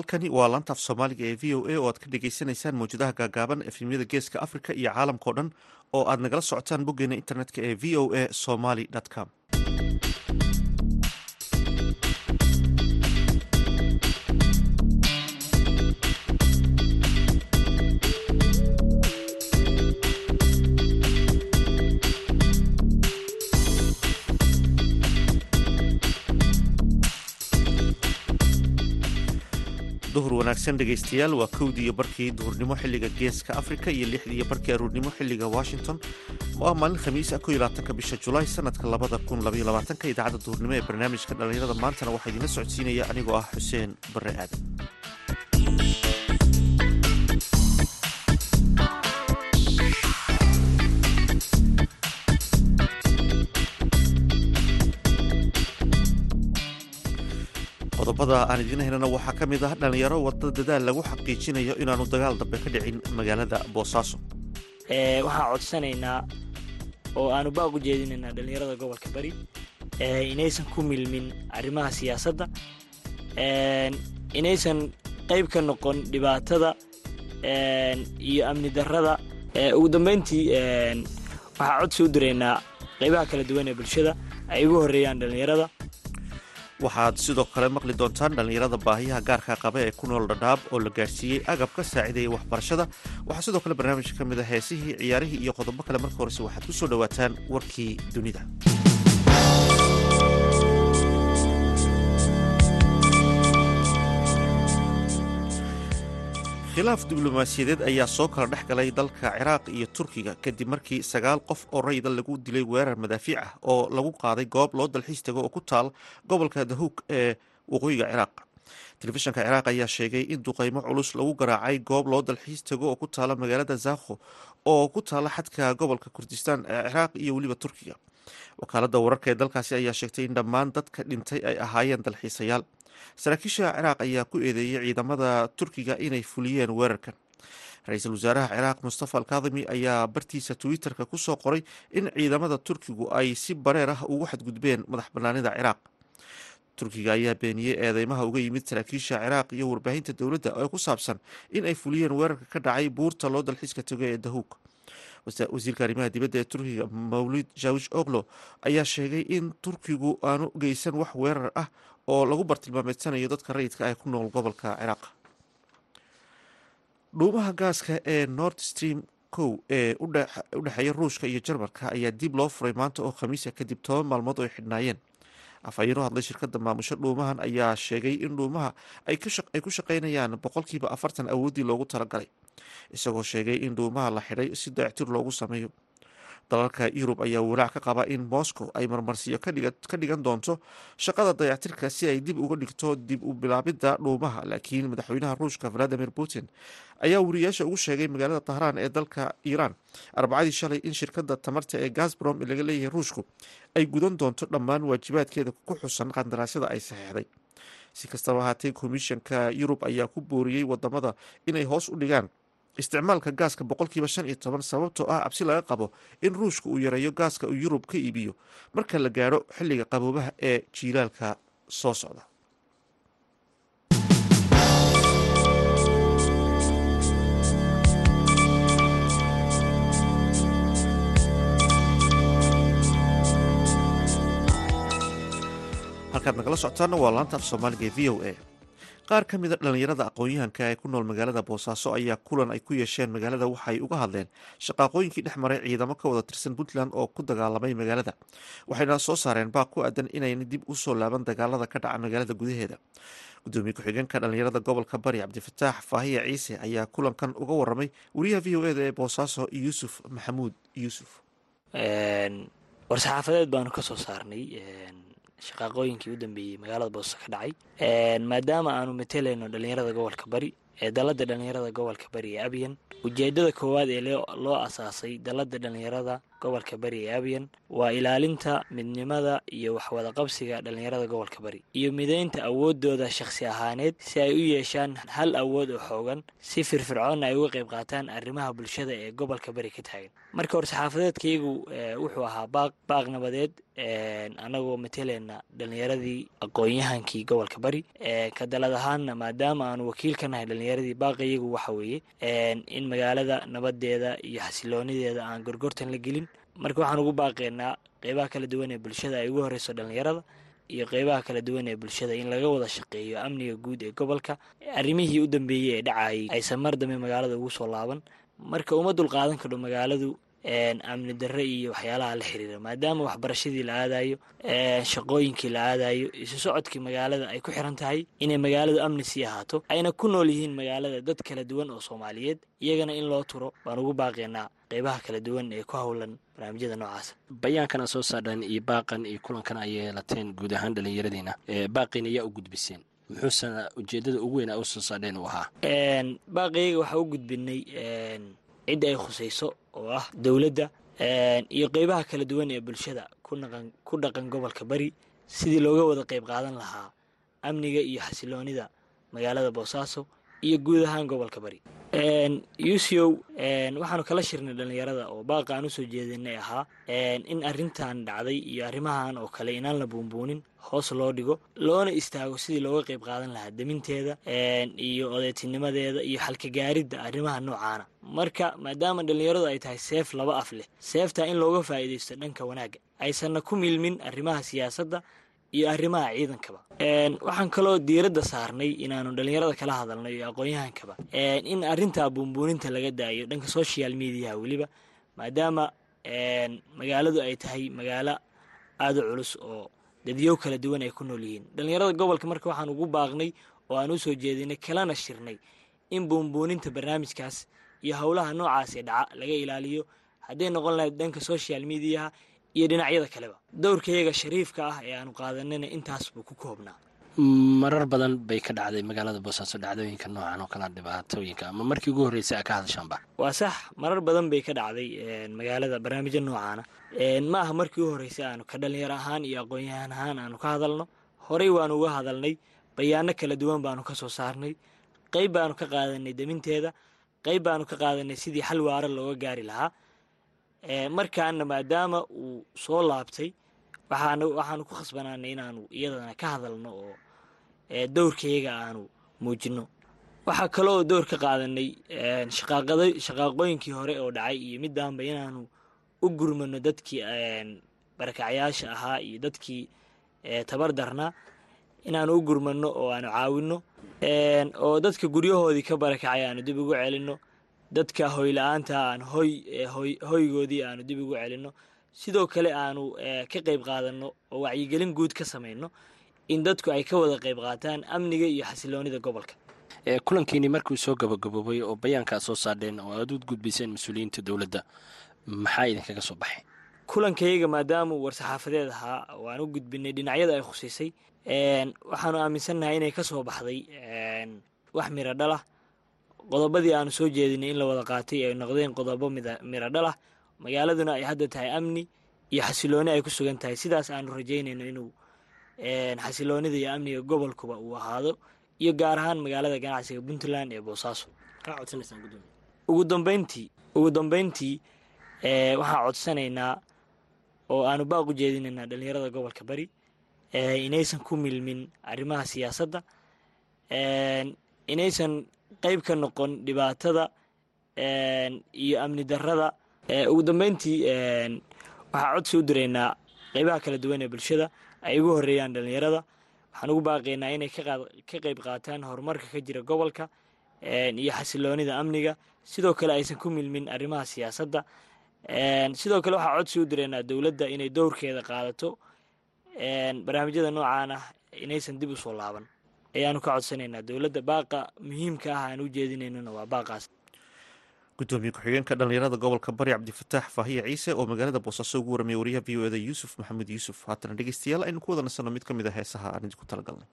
halkani waa laanta af soomaaliga ee v o a oo aad ka dhagaysanaysaan mawjadaha gaagaaban efemyada geeska africa iyo caalamkao dhan oo aad nagala socotaan boggeena internetka ee v o a somaly com duhur wanaagsan dhegaystayaal waa kowdii iyo barkii duhurnimo xilliga geeska africa iyo lixdii iyo barkii aruurnimo xilliga washington. Waa maalin khamiis ah ko bisha julaay sanadka labada kun labaiyo labaatanka idaacadda duhurnimo ee barnaamijka dhallinyarada maantana waxaa idiinla socodsiinaya anigoo ah xuseen bare aadan qodobada aan idiin haynana waxaa ka mid ah dhallinyaro wadda dadaal lagu xaqiijinayo inaanu dagaal dambe ka dhicin magaalada boosaaso. Waxaan codsanaynaa oo aanu baaq u jeedinaynaa dhallinyarada gobolka bari. Inaysan ku milmin arrimaha siyaasadda. Inaysan qayb ka noqon dhibaatada iyo amni darrada. Ugu dambeyntii waxaa codsi u diraynaa qaybaha kala duwan ee bulshada ay ugu horreeyaan dhallinyarada waxaad sidoo kale maqli doontaan dhallinyarada baahiyaha gaarka qaba ee ku nool dhadhaab oo la gaarsiiyey agab ka saaciidaya waxbarashada. Waxaa sidoo kale barnaamijka ka mid a heesihii ciyaarihii iyo qodobo kale. Marka horese waxaad ku soo dhowaataan warkii dunida khilaaf diblomaasiyadeed ayaa soo kala dhex galay dalka ciraaq iyo turkiga kadib markii sagaal qof oo rayda lagu dilay weerar madaafiic ah oo lagu qaaday goob loo dalxiis tago oo ku taal gobolka dahuug ee waqooyiga ciraaq. Telefishanka ciraaq ayaa sheegay in duqeymo culus lagu garaacay goob loo dalxiis tago oo ku taala magaalada zakho oo ku taala xadka gobolka kurdistaan ee ciraaq iyo weliba turkiga. Wakaalada wararka ee dalkaasi ayaa sheegtay in dhammaan dadka dhintay ay ahaayeen dalxiisayaal saraakiisha ciraaq ayaa ku eedeeyey ciidamada turkiga inay fuliyeen weerarkan. Ra'iisul wasaaraha ciraaq mustafa alkadimi ayaa bartiisa twitter-ka ku soo qoray in ciidamada turkigu ay si bareer ah ugu xadgudbeen madax banaanida ciraaq. Turkiga ayaa beeniyey eedeymaha uga yimid saraakiisha ciraaq iyo warbaahinta dowladda ee ku saabsan in ay fuliyeen weerarka ka dhacay buurta loo dalxiiska tago ee dahuug wasiirka arrimaha dibadda ee turkiga mawlid jawish oglo ayaa sheegay in turkigu aanu geysan wax weerar ah oo lagu bartilmaameedsanayo dadka rayidka ah ku nool gobolka ciraaq. Dhuumaha gaaska ee nord stream kow ee u dhexeeya ruushka iyo jarmalka ayaa dib loo furay maanta oo khamiisa kadib toban maalmood oo ay xidhnaayeen afhayeen hadlay shirkadda maamusho dhuumahan ayaa sheegay in dhuumaha ay ku shaqaynayaan boqolkiiba afartan awooddii loogu talagalay isagoo sheegay in dhuumaha la xidhay si dayactir loogu sameeyo dalalka yurub ayaa walaac ka qaba in moscow ay marmarsiyo ka dhigan doonto shaqada dayactirka si ay dib uga dhigto dib u bilaabidda dhuumaha laakiin madaxweynaha ruushka valadimir putin ayaa wariyaasha ugu sheegay magaalada tahraan ee dalka iiraan arbacadii shalay in shirkadda tamarta ee gasbrom ee laga leeyahay ruushku ay gudan doonto dhammaan waajibaadkeeda ku xusan qandaraasyada ay saxeexday. Si kastaba ahaatee komishanka yurub ayaa ku booriyey waddamada inay hoos u dhigaan isticmaalka gaaska boqolkiiba shan iyo toban sababtoo ah cabsi laga qabo in ruushka uu yareeyo gaaska uu yurub ka iibiyo marka la gaadho xilliga qaboobaha ee jiilaalka soo socda. Halkaad nagala socotaana waa laanta af soomaaliga ee v o a qaar ka mida dhallinyarada aqoon-yahanka ee ku nool magaalada boosaaso ayaa kulan ay ku yeesheen magaalada waxaay uga hadleen shaqaaqooyinkii dhex maray ciidamo ka wada tirsan puntland oo ku dagaalamay magaalada. Waxayna soo saareen baaq ku aadan inayna dib u soo laaban dagaalada ka dhaca magaalada gudaheeda. Gudoomiye ku-xigeenka dhallinyarada gobolka bari cabdifataax faahiya ciise ayaa kulankan uga waramay wariyaha v o eda ee boosaaso yuusuf maxamuud yuusuf. War-saxaafadeed baanu ka saarnay shaqaaqooyinkii u dambeeyey magaalada boosaaso ka dhacay. Maadaama aanu matelayno dhallinyarada gobolka bari ee dalladda dhallinyarada gobolka bari ee abyan ujeedada koowaad ee loo asaasay dalladda dhallinyarada gobolka bari ee abyan waa ilaalinta midnimada iyo waxwadaqabsiga dhallinyarada gobolka bari iyo mideynta awoodooda shakhsi ahaaneed si ay u yeeshaan hal awood oo xoogan si firfircoonna ay uga qayb qaataan arrimaha bulshada ee gobolka bari ka taagan marka hore saxaafadeedkaygu wuxuu ahaa baaq baaq nabadeed anagoo mateleyna dhalinyaradii aqoon-yahankii gobolka bari. Ka dalad ahaanna maadaama aanu wakiil ka nahay dhalinyaradii baaqayagu waxa weeye in magaalada nabadeeda iyo xasiloonideeda aan gorgortan la gelin. Marka waxaan ugu baaqeynaa qeybaha kala duwan ee bulshada ay ugu horeyso dhalinyarada iyo qeybaha kala duwan ee bulshada in laga wada shaqeeyo amniga guud ee gobolka. Arrimihii u dambeeyey ee dhacayay aysan mar dambe magaalada ugu soo laaban marka uma dulqaadan kadho magaaladu amni darre iyo waxyaalaha la xiriira maadaama waxbarashadii la aadayo shaqooyinkii la aadayo isu socodkii magaalada ay ku xiran tahay inay magaaladu amni sii ahaato ayna ku nool yihiin magaalada dad kala duwan oo soomaaliyeed iyagana in loo turo baan ugu baaqeynaa qeybaha kala duwan ee ku howlan barnaamijyada noocaasa bayaankan soo saadhan iyo baaqan iyo kulankan ay yeelateen guud ahaan dhallinyaradiina baaqiina ayaa u gudbiseen muxuusena ujeedada ugu weyn a u soo saadheen uu ahaa. Baaqiyga waxaa u gudbinay cidda ay khusayso oo ah dowladda iyo qeybaha kala duwan ee bulshada ku dhaqan gobolka bari sidii looga wada qeyb qaadan lahaa amniga iyo xasiloonida magaalada boosaaso iyo guud ahaan gobolka bari ucow waxaanu kala shirnay dhallinyarada oo baaqa aan u soo jeedinay ahaa. In arrintan dhacday iyo arrimahan oo kale inaan la buunbuunin hoos loo dhigo loona istaago sidii looga qeyb qaadan lahaa deminteeda iyo odeetinimadeeda iyo xalkagaaridda arrimaha noocaana. Marka maadaama dhallinyaradu ay tahay seef laba af leh seeftaa in looga faa'iidaysto dhanka wanaagga aysanna ku milmin arrimaha siyaasadda iyo arrimaha ciidankaba. Waxaan kaloo diiradda saarnay inaanu dhallinyarada kala hadalnay iyo aqoon-yahankaba in arrintaa buunbuuninta laga daayo dhanka social mediaha weliba maadaama magaaladu ay tahay magaalo aada u culus oo dadyow kala duwan ay ku nool yihiin. Dhallinyarada gobolka marka waxaan ugu baaqnay oo aan u soo jeedinay kalana shirnay in buunbuuninta barnaamijkaas iyo howlaha noocaas ee dhaca laga ilaaliyo. Hadday noqon lahayd dhanka social mediaha iyo dhinacyada kaleba. Dowrkayaga shariifka ah ee aanu qaadanayna intaas buu ku koobnaa. Marar badan bay ka dhacday magaalada boosaaso dhacdooyinka noocan oo kala dhibaatooyinka ama markii ugu horreysay a ka hadashaanba waa sax marar badan bay ka dhacday magaalada barnaamijya noocaana. Ma aha markii u horreysay aanu ka dhalinyaro ahaan iyo aqoon-yahaan ahaan aanu ka hadalno. Horey waanu uga hadalnay bayaano kala duwan baanu ka soo saarnay qeyb baanu ka qaadanay deminteeda qeyb baanu ka qaadanay sidii xal waara looga gaari lahaa markaana maadaama uu soo laabtay waxaan waxaanu ku khasbanaanay inaanu iyadana ka hadalno oo dowrkayaga aanu muujino waxaa kaloo dowr ka qaadanay shaqaaqooyinkii hore oo dhacay iyo midaanba inaanu u gurmano dadkii barakacyaasha ahaa iyo dadkii tabar darnaa inaanu u gurmano oo aanu caawino oo dadka guryahoodii ka barakacay aanu dib ugu celino dadka hoyla-aanta aan hoy hoygoodii aanu dib ugu celino. Sidoo kale aanu ka qeyb qaadano oo wacyigelin guud ka samayno in dadku ay ka wada qeyb qaataan amniga iyo xasiloonida gobolka. Kulankiini markuu soo gabagaboobay oo bayaankaa soo saadheen oo aad u gudbayseen mas'uuliyiinta dowladda maxaa idinkaga soo baxay? Kulankayaga maadaama uu war-saxaafadeed ahaa oo aan u gudbinay dhinacyada ay khusiisay waxaanu aaminsannahay inay ka soo baxday wax miro dhalah qodobadii aanu soo jeedinay in la wada qaatay ay noqdeen qodobo miro dhalah magaaladuna ay hadda tahay amni iyo xasilooni ay ku sugan tahay. Sidaas aanu rajaynayno inuu xasiloonida iyo amniga gobolkuba uu ahaado iyo gaar ahaan magaalada ganacsiga puntland ee boosaaso ugu dambeyntii ugu dambeyntii waxaan codsanaynaa oo aanu baaq u jeedinaynaa dhalinyarada gobolka bari. Inaysan ku milmin arrimaha siyaasadda. Inaysan qeyb ka noqon dhibaatada iyo amni darrada. Ugu dambeyntii waxaa codsi u diraynaa qeybaha kala duwan ee bulshada ay ugu horeeyaan dhalinyarada waxaan ugu baaqaynaa inay ka qeyb qaataan horumarka ka jira gobolka iyo xasiloonida amniga. Sidoo kale aysan ku milmin arrimaha siyaasadda. Sidoo kale waxaa codsi u diraynaa dowladda inay dowrkeeda qaadato barnaamijyada noocaan ah inaysan dib u soo laaban ayaanu ka codsanaynaa. Dowladda baaqa muhiimka ah aan u jeedinaynona waa baaqaas. Gudoomiye ku-xigeenka dhalinyarada gobolka bari cabdifataax faahiya ciise oo magaalada boosaaso ugu warramaya wariyaha v o eda yuusuf maxamed yuusuf. Haatana dhegeystayaal aynu ku wada nasanno mid ka mid a heesaha aan idinku talagalnay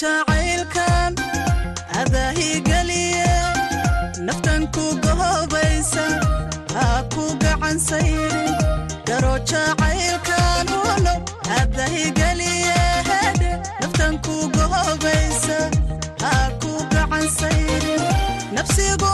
jacaylkan adaahigeliye naftan ku gohobaysa ha ku gacan sayrin garo jacaylkan uno adaahigeliye hedhe naftan ku gohobaysa ha ku gacan sayrin nafsigu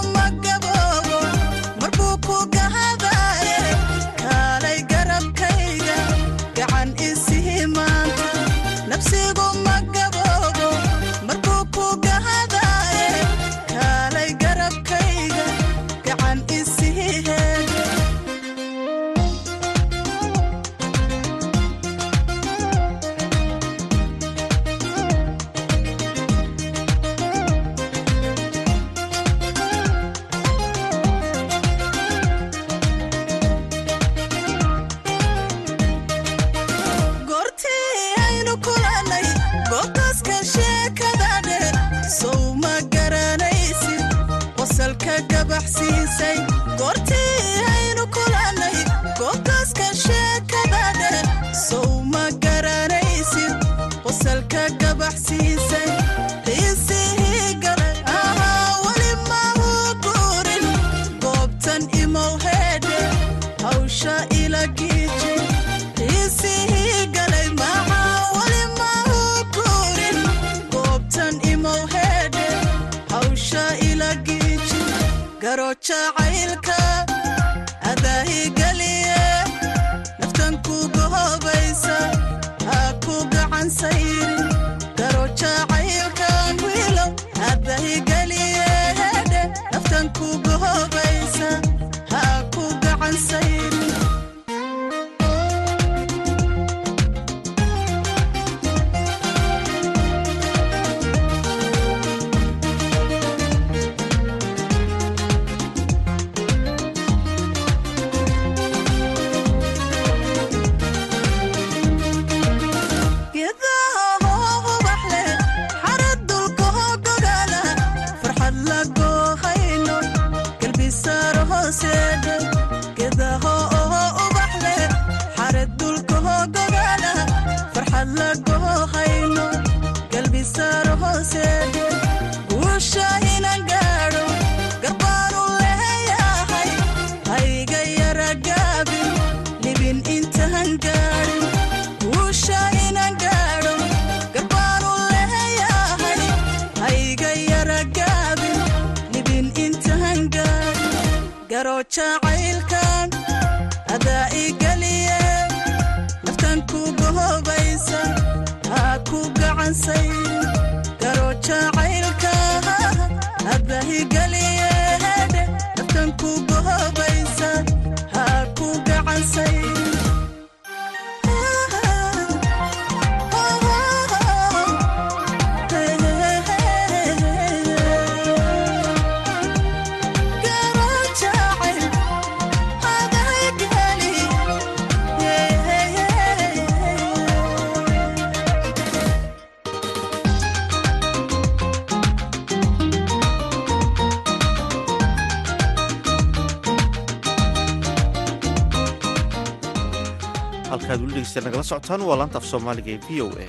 halkaad weli dhegeystayaal nagala socotaan waa laanta af soomaaliga ee v o a.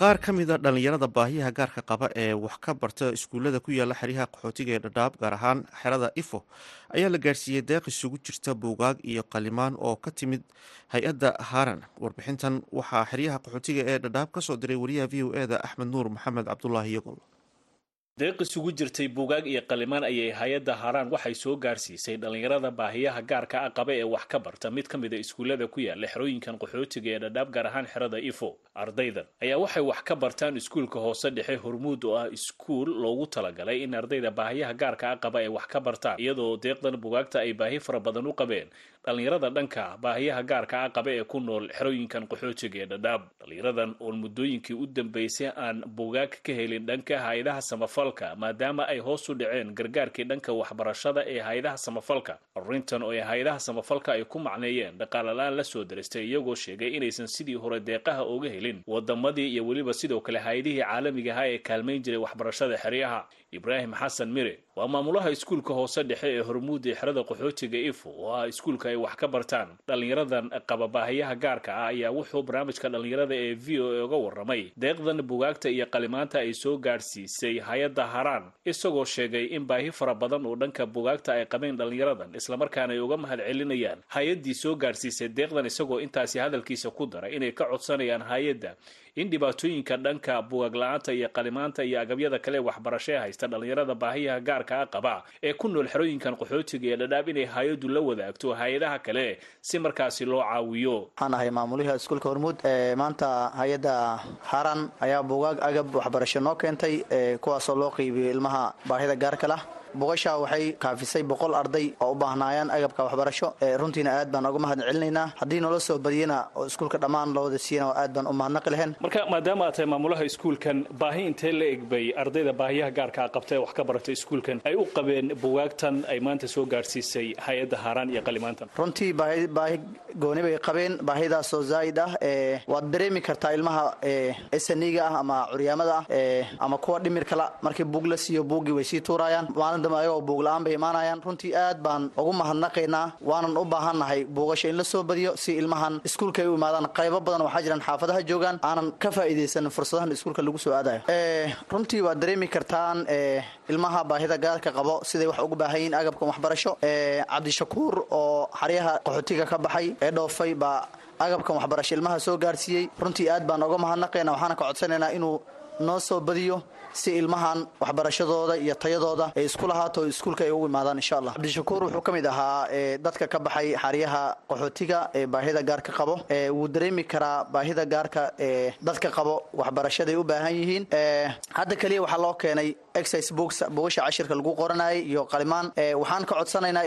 Qaar ka mid a dhallinyarada baahiyaha gaarka qaba ee wax ka barta iskuullada ku yaalla xeryaha qaxootiga ee dhadhaab gaar ahaan xerada ifo ayaa la gaarsiiyey deeq isugu jirta buugaag iyo qalimaan oo ka timid hay'adda haran warbixintan waxaa xeryaha qaxootiga ee dhadhaab ka soo diray wariyaha v o e da axmed nuur maxamed cabdulaahi yogol deeq isugu jirtay buugaag iyo qalimaan ayay hay'adda haraan waxay soo gaarsiisay dhallinyarada baahiyaha gaarka ah qaba ee wax ka barta. Mid ka mid a iskuullada ku yaalla xerooyinkan qaxootiga ee dhadhaab gaar ahaan xerada ifo ardaydan ayaa waxay wax ka bartaan iskuulka hoose dhexe. Hormuud oo ah iskuul loogu talagalay in ardayda baahiyaha gaarka ah qaba ay wax ka bartaan iyadoo deeqdan buugaagta ay baahi fara badan u qabeen dhallinyarada dhanka baahiyaha gaarka ah qaba ee ku nool xerooyinkan qaxootiga ee dhadhaab. Dhallinyaradan oon muddooyinkii u dambeysay aan buugaag ka helin dhanka hay'adaha samafalka maadaama ay hoos u dhaceen gargaarkii dhanka waxbarashada ee hay'adaha samafalka. Arrintan oo ay hay'adaha samafalka ay ku macneeyeen dhaqaalalaan la soo daristay iyagoo sheegay inaysan sidii hore deeqaha uga helin. Wadamadii iyo weliba sidoo kale hay'adihii caalamiga ahaa ee kaalmayn jiray waxbarashada xeryaha. Ibraahim xasan mire waa maamulaha iskuulka hoose dhexe ee hormuud ee xerada qaxootiga ifo oo ah iskuulka ay wax ka bartaan. Dhallinyaradan qaba baahiyaha gaarka ah ayaa wuxuu barnaamijka dhallinyarada ee v o a uga warramay deeqdan bugaagta iyo qalimaanta ay soo gaadhsiisay hay'adda haraan isagoo sheegay in baahi fara badan oo dhanka bugaagta ay qabeen dhallinyaradan islamarkaana ay uga mahad celinayaan. Hay'addii soo gaadhsiisay deeqdan isagoo intaasi hadalkiisa ku daray inay ka codsanayaan hay'adda in dhibaatooyinka dhanka bugaag la'aanta iyo qalimaanta iyo agabyada kale waxbarasho ee haysta dhallinyarada baahiyaha gaarka a qaba ee ku nool xerooyinkan qaxootiga ee dhadhaab inay hay'addu la wadaagto hay'adaha kale si markaasi loo caawiyo. Waxaan ahay maamuliha iskuulka hormuud maanta hay'adda haran ayaa bugaag agab waxbarasho noo keentay kuwaasoo loo qeybiyo ilmaha baahida gaarka lah bugasha waxay kaafisay boqol arday oo u baahnaayaan agabka waxbarasho runtiina aad baan uga mahad celinaynaa haddii noola soo badiyana oo iskuulka dhammaan loo wada siiyana aad baan u mahadnaqi lahayn. Marka maadaama aad tahay maamulaha iskuulkan baahi intee la eg bay ardayda baahiyaha gaarka a qabta ee wax ka barata iskuulkan? Ay u qabeen bugaagtan ay maanta soo gaadhsiisay hay'adda haaraan iyo qalimaantan. Runtii baahi gooni bay qabeen. Baahidaasoo zaa'id ah waad dareemi kartaa ilmaha esaniga ah ama curyaamada ah ama kuwa dhimirkala markii buug la siiyo buuggii way sii tuurayaan ayagoo buugla-aan bay imaanayaan. Runtii aad baan ugu mahadnaqaynaa waanan u baahannahay buugasha in la soo badiyo si ilmahan iskuulka ay u imaadaan. Qaybo badan waxaa jiraan xaafadaha joogaan aanan ka faa'iidaysanin fursadahan iskuulka lagu soo aadayo. Runtii waad dareemi kartaan ilmaha baahida gaarka qabo siday wax ugu baahan yihiin agabkan waxbarasho. Cabdishakuur oo xaryaha qaxootiga ka baxay ee dhoofay baa agabkan waxbarasho ilmaha soo gaarsiiyey. Runtii aad baan uga mahadnaqaynaa waxaana ka codsanaynaa inuu noo soo badiyo si ilmahan waxbarashadooda iyo tayadooda ay isku lahaato iskuulka ay ugu imaadaan insha allah. Cabdishakuur wuxuu ka mid ahaa dadka ka baxay xaryaha qaxootiga ee baahida gaarka qabo. Wuu dareemi karaa baahida gaarka ee dadka qabo waxbarashaday u baahan yihiin. Hadda keliya waxaa loo keenay exercise books bugasha cashirka lagu qoranayay iyo qalimaan. Waxaan ka codsanaynaa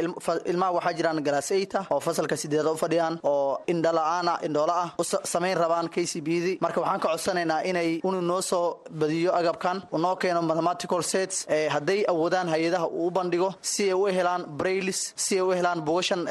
ilmaha waxaa jiraan galaaseyta oo fasalka sideeda u fadhiyaan oo indhala-aana indhoola ah u samayn rabaan k c b d. Marka waxaan ka codsanaynaa inay unu noo soo badiyo agabkan. Noo keeno mathematical sets hadday awoodaan hay'adaha uu bandhigo si ay u helaan brailis si ay u helaan bugashan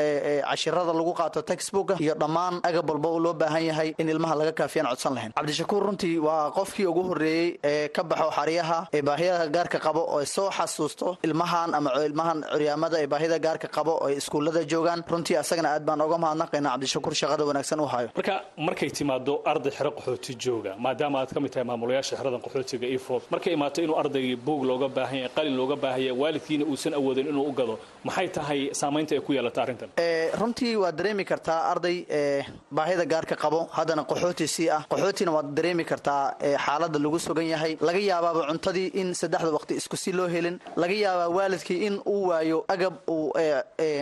cashirada lagu qaato textbooka iyo dhammaan agab walba loo baahan yahay in ilmaha laga kaafiyaan codsan lahayn. Cabdishakuur runtii waa qofkii ugu horreeyey ee ka baxo xaryaha ee baahiyada gaarka qabo oo soo xasuusto ilmahan ama ilmahan curyaamada ee baahida gaarka qabo oo iskuullada joogaan. Runtii asagana aad baan uga mahadnaqaynaa cabdishakuur shaqada wanaagsan u hayo marka markay timaado arday xero qaxooti jooga maadaama aad ka mid tahay maamulayaasha xeradan qaxootiga ifo markay imaato inuu ardaygii buug looga baahan yahay qalin looga baahan yahay waalidkiina uusan awoodin inuu u gado maxay tahay saamaynta ay ku yeelata arrintan? Runtii waad dareemi kartaa arday baahida gaarka qabo. Haddana qaxooti sii ah. Qaxootina waad dareemi kartaa xaaladda lagu sugan yahay. Laga yaabaaba cuntadii in saddexda waqti isku si loo helin. Laga yaabaa waalidkii in uu waayo agab uu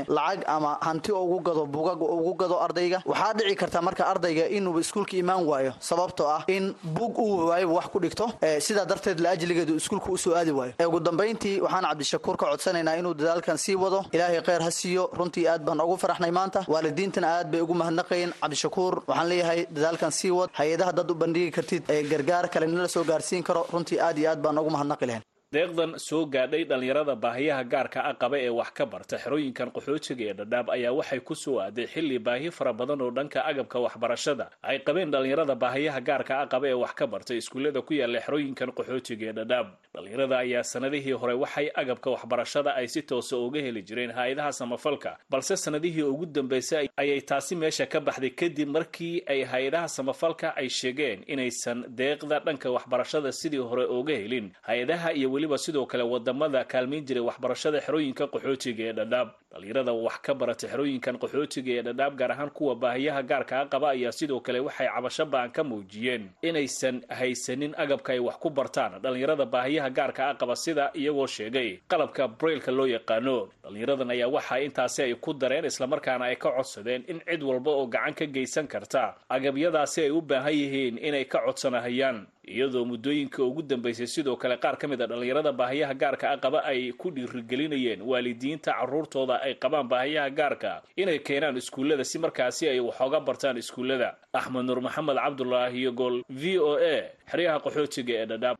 lacag ama hanti ugu gado bugag ugu gado ardayga. Waxaa dhici karta marka ardayga inuu iskuulka imaan waayo sababtoo ah in bug uu waayo wax ku dhigto sidaa darteed laajligeedu iskuulka u soo aadi waayo. Ugu dambayntii waxaan cabdishakuur ka codsanaynaa inuu dadaalkan sii wado. Ilaahay kheyr ha siiyo. Runtii aad baan ugu faraxnay maanta. Waalidiintana aad bay ugu mahadnaqayeen cabdishakuur waxaan leeyahay dadaalkan sii wad. Hay'adaha dad u bandhigi kartid ee gargaar kale nala soo gaarsiin karo. Runtii aad iyo aad baan ugu mahadnaqi lahayn deeqdan soo gaadhay dhallinyarada baahiyaha gaarka a qaba ee wax ka barta xerooyinkan qaxootiga ee dhadhaab ayaa waxay ku soo aaday xilli baahi fara badan oo dhanka agabka waxbarashada. Ay qabeen dhallinyarada baahiyaha gaarka a qaba ee wax ka barta iskuullada ku yaalla xerooyinkan qaxootiga ee dhadhaab. Dhallinyarada ayaa sanadihii hore waxay agabka waxbarashada ay si toosa uga heli jireen hay'adaha samafalka balse sanadihii ugu dambeysay ayay taasi meesha ka baxday kadib markii ay hay'adaha samafalka ay sheegeen inaysan deeqda dhanka waxbarashada sidii hore uga helin. Hay'adaha iyo weliba sidoo kale waddamada kaalmayn jiray waxbarashada xerooyinka qaxootiga ee dhadhaab. Dhallinyarada wax ka barata xerooyinkan qaxootiga ee dhadhaab gaar ahaan kuwa baahiyaha gaarka a qaba ayaa sidoo kale waxay cabasho ba'an ka muujiyeen inaysan haysanin agabka ay wax ku bartaan. Dhallinyarada baahiyaha gaarka a qaba sida iyagoo sheegay qalabka brailka loo yaqaano. Dhallinyaradan ayaa waxa intaasi ay ku dareen islamarkaana ay ka codsadeen in cid walba oo gacan ka geysan karta agabyadaasi ay u baahan yihiin inay ka codsanahayaan iyadoo muddooyinka ugu dambeysay sidoo kale qaar ka mid a dhallinyarada baahiyaha gaarka a qaba ay ku dhiirigelinayeen waalidiinta carruurtooda ay qabaan baahiyaha gaarka inay keenaan iskuullada si markaasi ay waxooga bartaan iskuullada. Axmed nuur maxamed cabdulaahi iyo gool v o a xeryaha qaxootiga ee dhadhaab.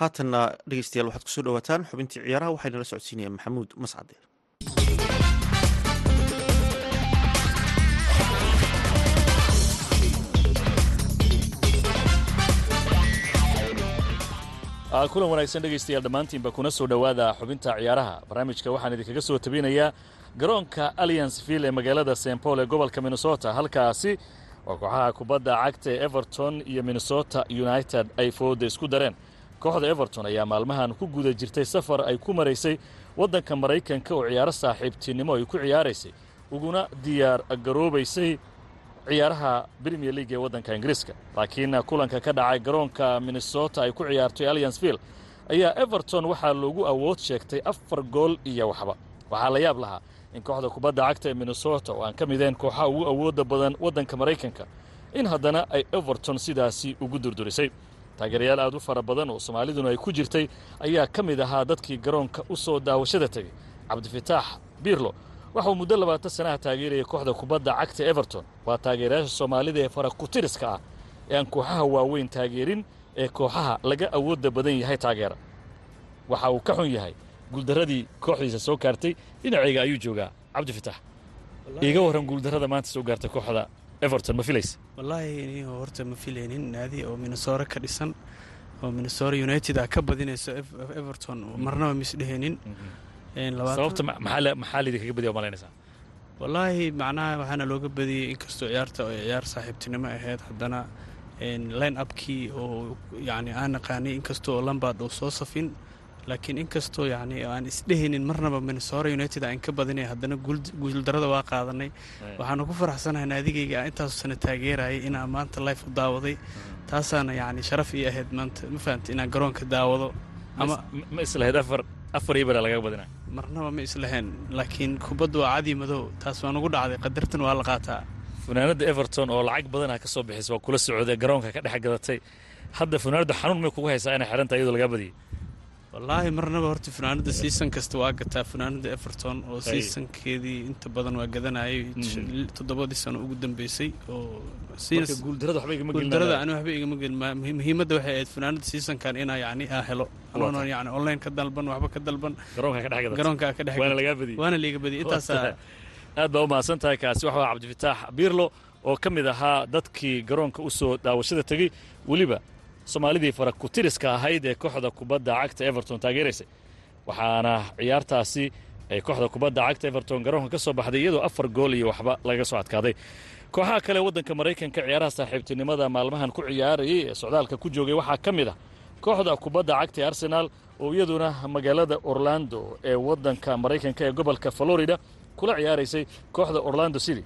Haatanna dhegeystayaal waxaad ku soo dhawaataan xubintii ciyaaraha waxaynala socodsiinayaan maxamuud mascade kulan wanaagsan dhegaystayaal dhammaantiinba kuna soo dhowaada xubinta ciyaaraha. Barnaamijka waxaan idinkaga soo tabinayaa garoonka allianceville ee magaalada st paul ee gobolka minnesota halkaasi oo kooxaha kubadda cagta ee everton iyo minnesota united ay fooda isku dareen. Kooxda everton ayaa maalmahan ku guda jirtay safar ay ku maraysay waddanka maraykanka oo ciyaaro saaxiibtinimo ay ku ciyaaraysay uguna diyaar garoobaysay ciyaaraha premier league ee waddanka ingiriiska. Laakiin kulanka ka dhacay garoonka minnesota ay ku ciyaartay allianceville ayaa everton waxaa loogu awood sheegtay afar gool iyo waxba. Waxaa la yaab lahaa in kooxda kubadda cagta ee minnesota oo aan ka mideen kooxaha ugu awoodda badan waddanka maraykanka in haddana ay everton sidaasi ugu durdurisay. Taageerayaal aad u fara badan oo soomaaliduna ay ku jirtay ayaa ka mid ahaa dadkii garoonka u soo daawashada tegey cabdifitaax biirlo waxauu muddo labaatan sanaha taageerayay kooxda kubadda cagta everton. Waa taageerayaasha soomaalida ee farakutiriska ah ee aan kooxaha waaweyn taageerin ee kooxaha laga awoodda badan yahay taageera. Waxa uu ka xun yahay guuldarradii kooxdiisa soo gaartay dhinacayga ayuu joogaa. Cabdifitaax iiga warran guuldarrada maanta soo gaartay kooxda everton ma filaysa? Wallaahi ni horta ma filaynin. Naadi oo minnesora ka dhisan oo minnesora united a ka badinayso everton marnaba misdheheenin sababta maxaa lidinkaga badiya malaynaysaa wallaahi macnaha waxaana looga badiyey inkastoo ciyaarta ay ciyaar saaxiibtinimo ahayd haddana line upkii oo yani aan naqaanay inkastoo lambard uu soo safin laakiin inkastoo yani aan isdhehaynin marnaba minnesora united aan ka badinay haddana guuldarada waa qaadanay. Waxaanu ku faraxsanahay naadigayga intaasu sana taageerayay inaan maanta life u daawaday. Taasaana yani sharaf ii ahayd maanta ma fahamta inaan garoonka daawado. Ama ma islahayd afar afar iyo bara lagaga badina marnaba ma islahayn laakiin kubaddu waa cadi madow taas waa nugu dhacday qadartan waa la qaataa. Funaanadda everton oo lacag badanaa ka soo bixisa waa kula socday garoonka ka dhex gadatay. Hadda funaanadda xanuun may kugu haysaa inay xidhanta iyadoo lagaa badiyay wallaahi marnaba horta funaanadda season kasta waa gataa. Funaanadda everton oo seasonkeedii inta badan waa gadanayay. Toddobadii sano ugu dambeysay oo guuldarada ani waxba igama gelin muhiimadda waxay ahayd funaanadda seasonkan inaa yani aa helo. Anoona yani online ka dalban waxba ka dalban. Garoonka ka dhex waana liiga badiyay. Intaasaa aad baa u mahadsan tahay kaasi waxaa cabdifitaax biirlo oo ka mid ahaa dadkii garoonka u soo daawashada tegey weliba soomaalidii farakutiriska ahayd ee kooxda kubadda cagta everton taageeraysay. Waxaana ciyaartaasi ay kooxda kubadda cagta everton garoonka ka soo baxday iyadoo afar gool iyo waxba laga soo adkaaday. Kooxaha kale waddanka maraykanka ciyaaraha saaxiibtinimada maalmahan ku ciyaarayay ee socdaalka ku joogay waxaa ka mid ah kooxda kubadda cagta ee arsenaal oo iyaduna magaalada orlando ee waddanka maraykanka ee gobolka florida kula ciyaaraysay kooxda orlando city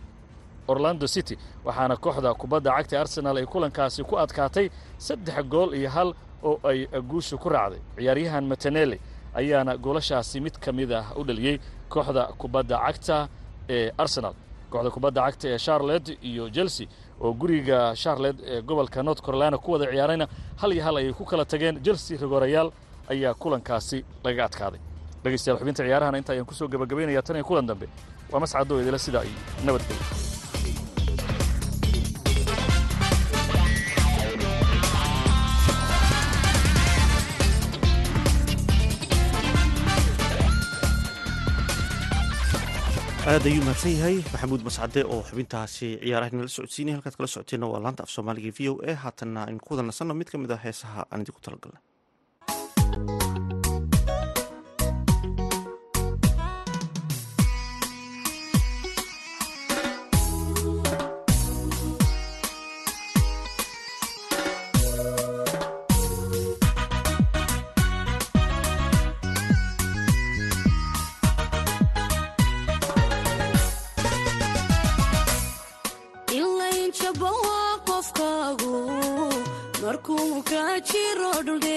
orlando city waxaana kooxda kubadda cagta arsenal ay kulankaasi ku adkaatay saddex gool iyo hal oo ay guusha ku raacday. Ciyaaryahan matanele ayaana goolashaasi mid ka mid ah u dhaliyey kooxda kubadda cagta ee arsenal. Kooxda kubadda cagta ee charlotte iyo chelsea oo guriga charlotte ee gobolka north carolina ku wada ciyaarayna hal iyo hal ayay ku kala tageen. Chelsea rigoorayaal ayaa kulankaasi laga adkaaday. Dhegeystayaal xubinta ciyaarahana inta ayaan ku soo gabagabaynaya tan iyo kulan dambe. Waa mascadoo idila sidaa iyo nabadgelyo aad ayuu mahadsan yahay maxamuud mascade oo xubintaasi ciyaaraha nala socodsiinaya halkaad kala socoteenna waa laanta af soomaaliga v o a. Haatanna aynu ku wada nasanno mid ka mid ah heesaha aan idinku talagalnay jawiga adag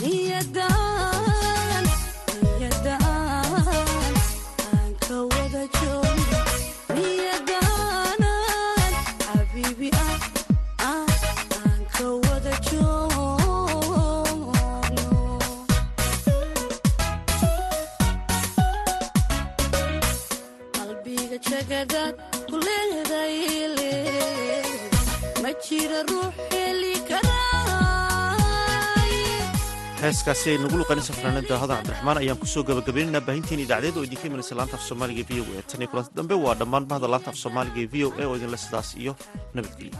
niyada heestaasi aynu ugu luqanaysa fanaanada daahada cabdiraxmaan ayaan ku soo gabagabaynaynaa baahintiin idaacadeed oo idinka imanaysa laanta af soomaaliga e v o e tan iyo kulanti dambe waa dhammaan bahda laanta af soomaaliga e v o e oo idinla sidaas iyo nabadgelyo.